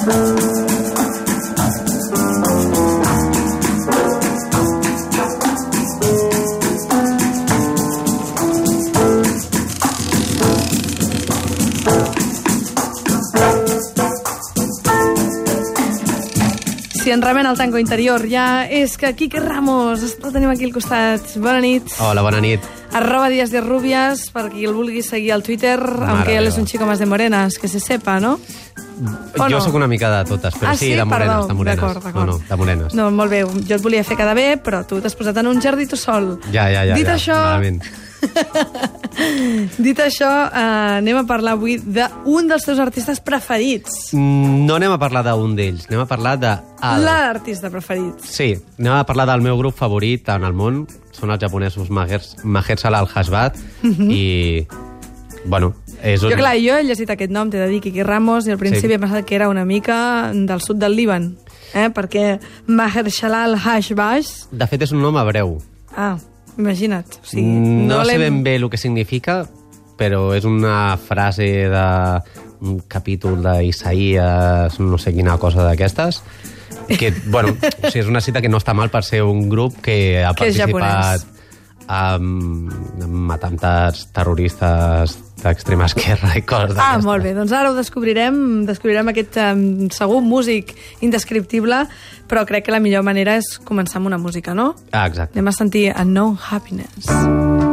Si en remen el tango interior ja és que Quique Ramos el tenim aquí al costat. Bona nit. Hola, bona nit. Arroba Díaz de Rubias, per qui el vulgui seguir al Twitter, aunque él es un chico más de morenas, que se sepa, ¿no? O jo no? sóc una mica de totes, però ah, sí, sí? de morenes, Perdó. de morenes. D'acord, d'acord. No, no, de morenes. No, molt bé, jo et volia fer quedar bé, però tu t'has posat en un jardí tu sol. Ja, ja, ja. Dit ja, això, Malament. dit això eh, anem a parlar avui d'un dels teus artistes preferits. Mm, No anem a parlar d'un d'ells, anem a parlar de... el- L'artista preferit. Sí, anem a parlar del meu grup favorit en el món. Són els japonesos Mahers, Mahershala al-Hashbat i... Bueno, és un... Jo, clar, jo he llegit aquest nom, t'he de dir, Quique Ramos, i al principi Sí. he pensat que era una mica del sud del Líban, eh? perquè Mahershala al-Hashbash... De fet, és un nom hebreu. Ah, imagina't. O sigui, Mm, no, sé l'hem- ben bé el que significa, però és una frase de un capítol d'Isaïas, no sé quina cosa d'aquestes, que, bueno, o sigui, és una cita que no està mal per ser un grup que ha Que participat en, en atemptats terroristes d'extrema esquerra i coses Ah, molt bé, doncs ara ho descobrirem, descobrirem aquest um, segur músic indescriptible, però crec que la millor manera és començar amb una música, no? Ah, exacte. Anem a sentir Unknown Happiness. Això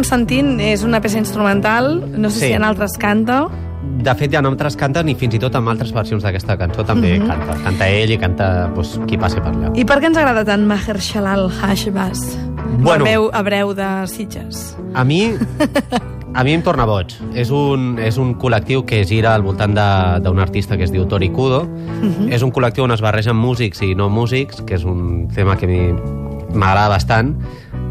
estem sentint és una peça instrumental, no sé Sí. si en altres canta. De fet, ja no altres canten i fins i tot amb altres versions d'aquesta cançó també Mhm. canta. Canta ell i canta doncs, qui passi per allà. I per què ens agrada tant Mahershala al-Hashbaz? Bueno. El veu hebreu de Sitges. A mi, a mi em torna boig. És un, és un col·lectiu que gira al voltant de- d'un artista que es diu Tori Kudo. És un col·lectiu on es barregen músics i no músics, que és un tema que m'agrada bastant,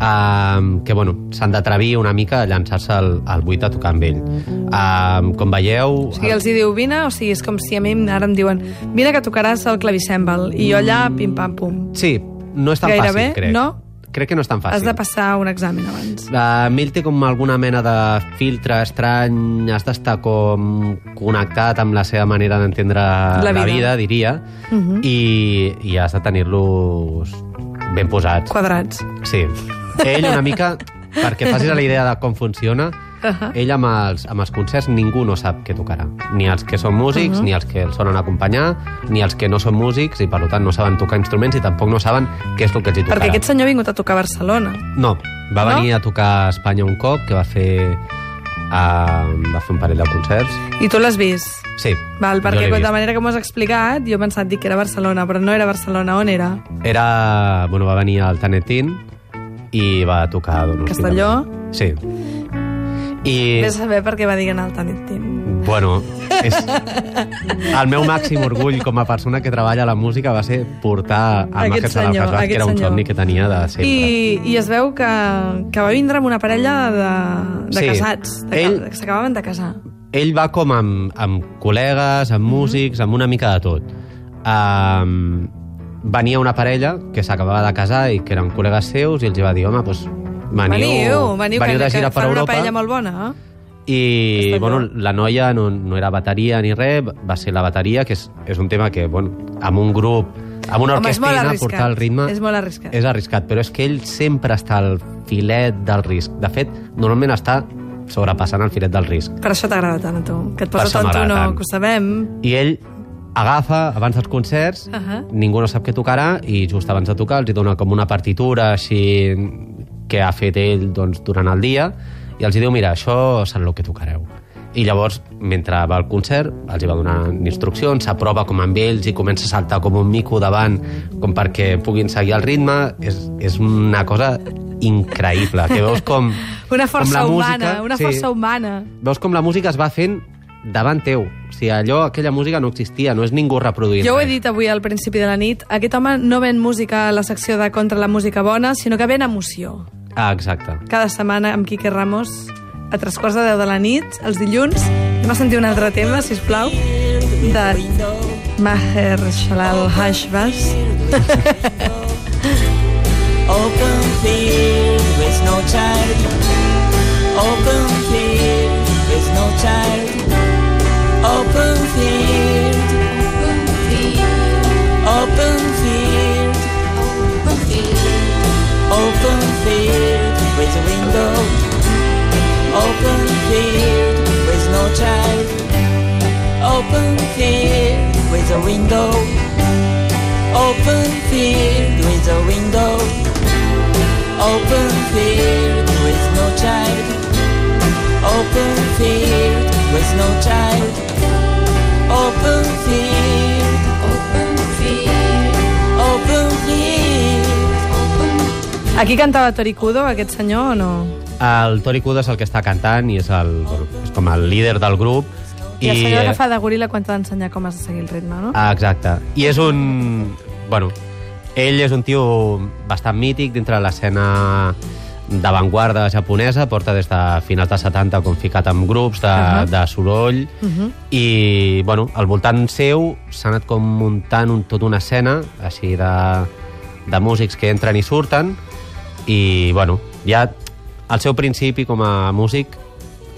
um, que bueno, s'han d'atrevir una mica a llançar-se al, al buit a tocar amb ell. Um, com veieu... O sigui, els hi diu, vine, o sigui, és com si a mi ara em diuen vine que tocaràs el clavicèmbal, i jo allà, pim-pam-pum. Sí, no és tan Gairebé, fàcil, crec. no? Crec que no és tan fàcil. Has de passar un examen abans. Uh, Mil té com alguna mena de filtre estrany, has d'estar com connectat amb la seva manera d'entendre la, La la vida. vida, diria, Uh -huh. i, i has de tenir-los ben posats. Quadrats. Sí. Ell una mica, perquè facis la idea de com funciona, Uh -huh. ell amb els, amb els concerts ningú no sap què tocarà. Ni els que són músics, Uh-huh. ni els que el solen acompanyar, ni els que no són músics i per tant no saben tocar instruments i tampoc no saben què és el que els hi tocarà. Perquè aquest senyor ha vingut a tocar a Barcelona. No, va No? venir a tocar a Espanya un cop, que va fer, uh, va fer un parell de concerts. I tu l'has vist? Sí, Val, perquè de la manera que m'ho has explicat, jo he pensat dir que era Barcelona, però no era Barcelona. On era? Era, bueno, va venir al Tanetín i va tocar... Doncs, Castelló? Sí. I, Ves a saber per què va dir que anar al Tanetín. bueno, és... el meu màxim orgull com a persona que treballa a la música va ser portar Salah senyor, Kasbah, que era un senyor. somni que tenia de sempre. I, I es veu que, que va vindre amb una parella de, de Sí. casats, de, Ell- que s'acabaven de casar. ell va com amb, amb col·legues, amb músics, amb una mica de tot. Um, venia una parella que s'acabava de casar i que eren col·legues seus i els va dir, home, doncs veniu, Veniu, veniu, veniu de gira per fan una Europa. paella molt bona. Eh? I, bueno, la noia no, no era bateria ni res, va ser la bateria, que és, és un tema que, bueno, amb un grup, amb una orquestina, portar el ritme... És molt arriscat. És arriscat, però és que ell sempre està al filet del risc. De fet, normalment està sobrepassant el filet del risc. Per això t'agrada tant a tu. Que et posa m'agrada no, tant. que ho sabem. I ell agafa, abans dels concerts, uh. -huh. ningú no sap què tocarà, i just abans de tocar els hi dona com una partitura així que ha fet ell doncs, durant el dia, i els hi diu, mira, això serà el que tocareu. I llavors, mentre va al concert, els hi va donar instruccions, s'aprova com amb ells i comença a saltar com un mico davant, com perquè puguin seguir el ritme. És, és una cosa increïble, que veus com... Una com força la humana, música- una sí, força humana. Veus com la música es va fent davant teu. O sigui, allò, aquella música no existia, no és ningú reproduint Jo ho he dit avui al principi de la nit, aquest home no ven música a la secció de contra la música bona, sinó que ven emoció. Ah, exacte. Cada setmana amb Quique Ramos, a tres quarts de deu de la nit, els dilluns, anem a sentir un altre tema, si plau, de Maher Shalal Hashbaz. Open field with no child. Open field with no child. Open field. Open field. Open field Open field. Open field with a window. Open field with no child. Open field with a window. Open field with a window. Open field with no child. Open field with no child. Open field. Open field. Open field. Aquí cantava Tori Kudo, aquest senyor, o no? El Tori Kudo és el que està cantant i és, el, bueno, és com el líder del grup. I, el senyor que fa de goril·la quan t'ha d'ensenyar com has de seguir el ritme, no? Ah, exacte. I és un... Bueno, ell és un tio bastant mític dintre de l'escena d'avantguarda japonesa, porta des de finals dels 70 com ficat amb grups de, uh. -huh. de soroll Uh -huh. i bueno, al voltant seu s'ha anat com muntant un, tota una escena així de, de músics que entren i surten i bueno, ja al seu principi com a músic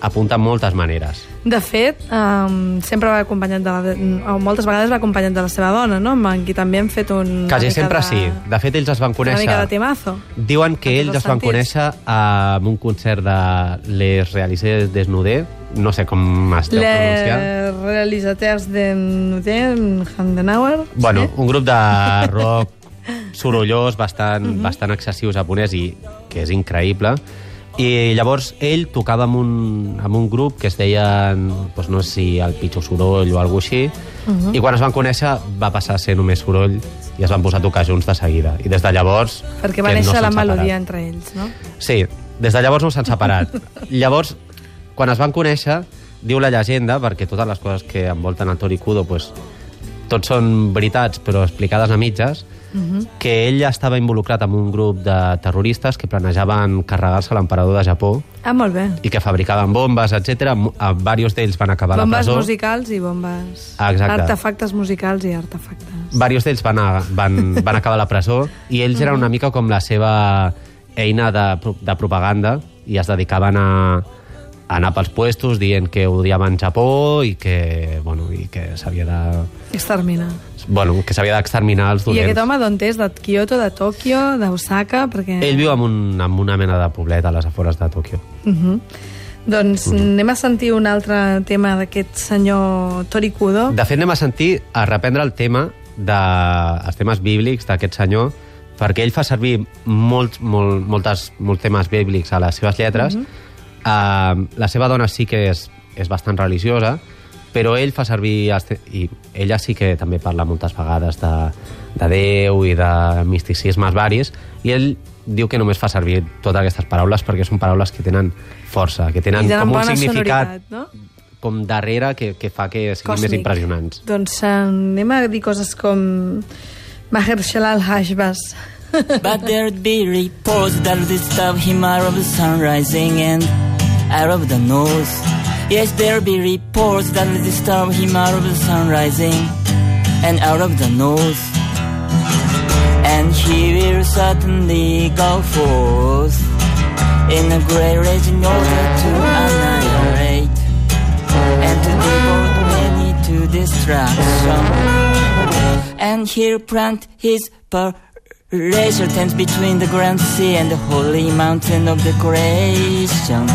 apunta moltes maneres. De fet, um, sempre va acompanyat de la, o moltes vegades va acompanyat de la seva dona, no? Amb qui també hem fet un... Quasi una sempre de, sí. De fet, ells es van Una conèixer... mica de temazo. Diuen que ells es van sentits. conèixer en un concert de Les Realisés Desnudé, no sé com es deu pronunciar. Les realisateurs de Nudé, Handenauer. Bueno, sí? un grup de rock sorollós, bastant, Mhm. bastant excessiu japonès i que és increïble. I llavors ell tocava amb un, amb un grup que es deia, doncs no sé si el Pitjor Soroll o alguna així, Mhm. i quan es van conèixer va passar a ser només soroll i es van posar a tocar junts de seguida. I des de llavors... Perquè va que no néixer la separat. melodia entre ells, no? Sí, des de llavors no s'han separat. llavors, quan es van conèixer, diu la llegenda, perquè totes les coses que envolten el Tori Kudo, pues, tots són veritats, però explicades a mitges, Mhm. que ell estava involucrat en un grup de terroristes que planejaven carregar-se l'emperador de Japó Ah, molt bé. i que fabricaven bombes, etc. Diversos d'ells van acabar a la Bombes presó. musicals i bombes... Exacte. Artefactes musicals i artefactes. Varios d'ells van, a, van, van acabar a la presó i ells eren una mica com la seva eina de, de propaganda i es dedicaven a anar pels puestos dient que odiaven Japó i que, bueno, i que s'havia de Extermina. bueno, que s'havia d'exterminar els I dolents. aquest home d'on és? De Kyoto, de Tòquio, d'Osaka? Perquè... Ell viu en, un, en una mena de poblet a les afores de Tòquio. Uh -huh. Doncs anem a sentir un altre tema d'aquest senyor Tori Kudo. De fet, anem a sentir, a reprendre el tema de, els temes bíblics d'aquest senyor, perquè ell fa servir molts, molt, moltes, molts temes bíblics a les seves lletres. Mm -hmm. Uh, la seva dona sí que és, és bastant religiosa, però ell fa servir... I ella sí que també parla moltes vegades de, de Déu i de misticismes varis, i ell diu que només fa servir totes aquestes paraules perquè són paraules que tenen força, que tenen, com un significat no? com darrere que, que fa que siguin més Còsmic. impressionants. Doncs eh, anem a dir coses com Mahershala al-Hashbaz. But there'd be reports that disturb him out of the sun rising and out of the north. Yes, there'll be reports that disturb him out of the sun rising and out of the north. And he will certainly go forth in a great rage in order to annihilate and to devote many to destruction. And he'll plant his palatial tents between the grand sea and the holy mountain of the creation.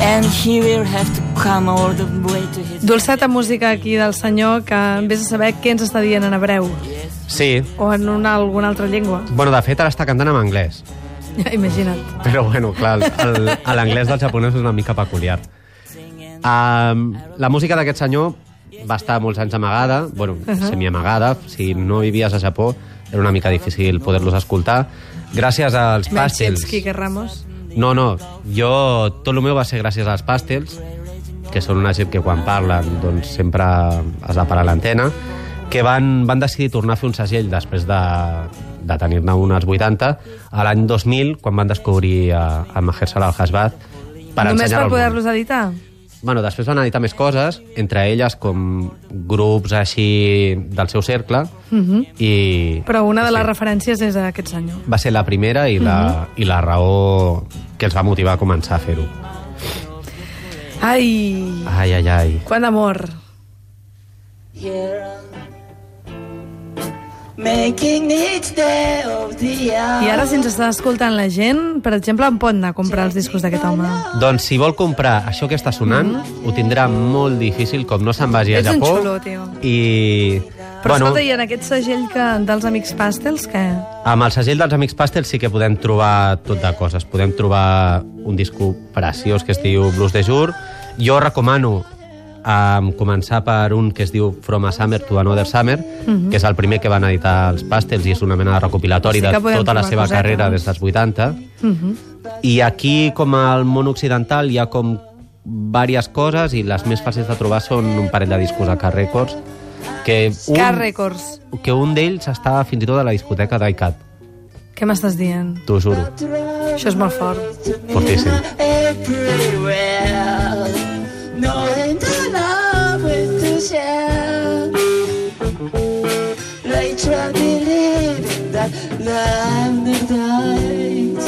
And he will have to come all the way to his... Dolceta música aquí del senyor que vés a saber què ens està dient en hebreu Sí, o en una, alguna altra llengua. bueno, de fet ara està cantant en anglès. Imagina't. Però bueno, clar, l'anglès dels japonesos és una mica peculiar. Um, la música d'aquest senyor va estar molts anys amagada, bueno, uh -huh. semiamagada, si no vivies a Japó era una mica difícil poder-los escoltar. Gràcies als Menys pàstels... ets Quique Ramos. No, no, jo, tot el meu va ser gràcies als pàstels, que són una gent que quan parlen doncs, sempre has de parar l'antena, que van, van decidir tornar a fer un segell després de, de tenir-ne unes 80, a l'any 2000, quan van descobrir a, a Mahershala al-Hasbaz, per Només per al poder-los editar? Bueno, després van editar més coses, entre elles com grups així del seu cercle, i Però una de les Sí. referències és aquest senyor. va ser la primera i la, i la raó que els va motivar a començar a fer-ho. Ai, Ai, ai, ai. quant d'amor. Making each day of the year. I ara, si ens està escoltant la gent, per exemple, em pot anar a comprar els discos d'aquest home. Doncs si vol comprar això que està sonant, ho tindrà molt difícil, com no se'n vagi a Ets un Japó. xulo, tio. I... Però bueno, escolta, i en aquest segell que, dels Amics Pastels, què? Amb el segell dels Amics Pastel sí que podem trobar tot de coses. Podem trobar un disco preciós que es diu Blues de Jour. Jo recomano um, començar per un que es diu From a Summer to Another Summer, que és el primer que van editar els Pastels i és una mena de recopilatori Sí de tota la seva cosetes. carrera des dels 80. I aquí, com al món occidental, hi ha com diverses coses i les més fàcils de trobar són un parell de discos a Car Records que Car un, Records. que un d'ells està fins i tot a la discoteca d'ICAT, Què m'estàs dient? t'ho juro. Això és molt fort. Fortíssim. everywhere. Love share. Like try believing that love the night.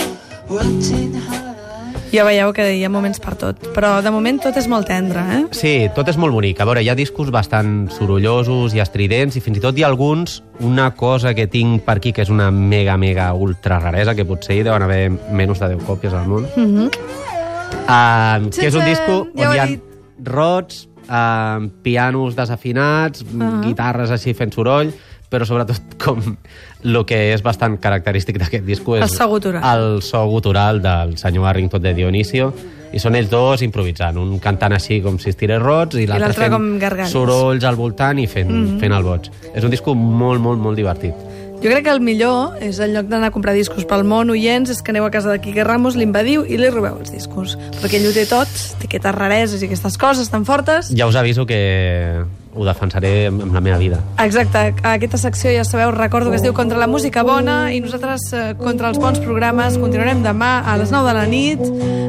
Watching her. Ja veieu que hi ha moments per tot. Però de moment tot és molt tendre, eh? Sí, tot és molt bonic. A veure, hi ha discos bastant sorollosos i estridents i fins i tot hi ha alguns, una cosa que tinc per aquí que és una mega, mega ultra raresa, que potser hi deuen haver menys de 10 còpies al món. Mm -hmm. uh, que és un disco ja on ho hi ha rots, uh, pianos desafinats, uh -huh. guitarres així fent soroll, però sobretot com el que és bastant característic d'aquest disco és El so gutural. el so gutural del senyor Arrington de Dionisio i són ells dos improvisant, un cantant així com si estirés rots i l'altre fent sorolls al voltant i fent, mm -hmm. fent el boig. És un disco molt, molt, molt divertit. Jo crec que el millor és, en lloc d'anar a comprar discos pel món, oients, és que aneu a casa de Quique Ramos, l'invadiu i li robeu els discos. Perquè ell ho té tot, té aquestes rareses i aquestes coses tan fortes. Ja us aviso que ho defensaré amb amb la meva vida. Exacte, a aquesta secció ja sabeu, recordo que es diu Contra la música bona i nosaltres eh, contra els bons programes continuarem demà a les 9 de la nit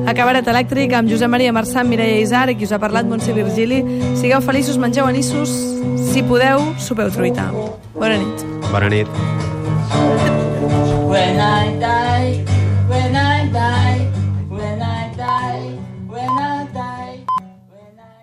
a Cabaret Elèctric amb Josep Maria Marçà, Mireia Isar i qui us ha parlat, Montse Virgili. Sigueu feliços, mengeu anissos, si podeu, sopeu truita. Bona nit. Bona nit. When I die.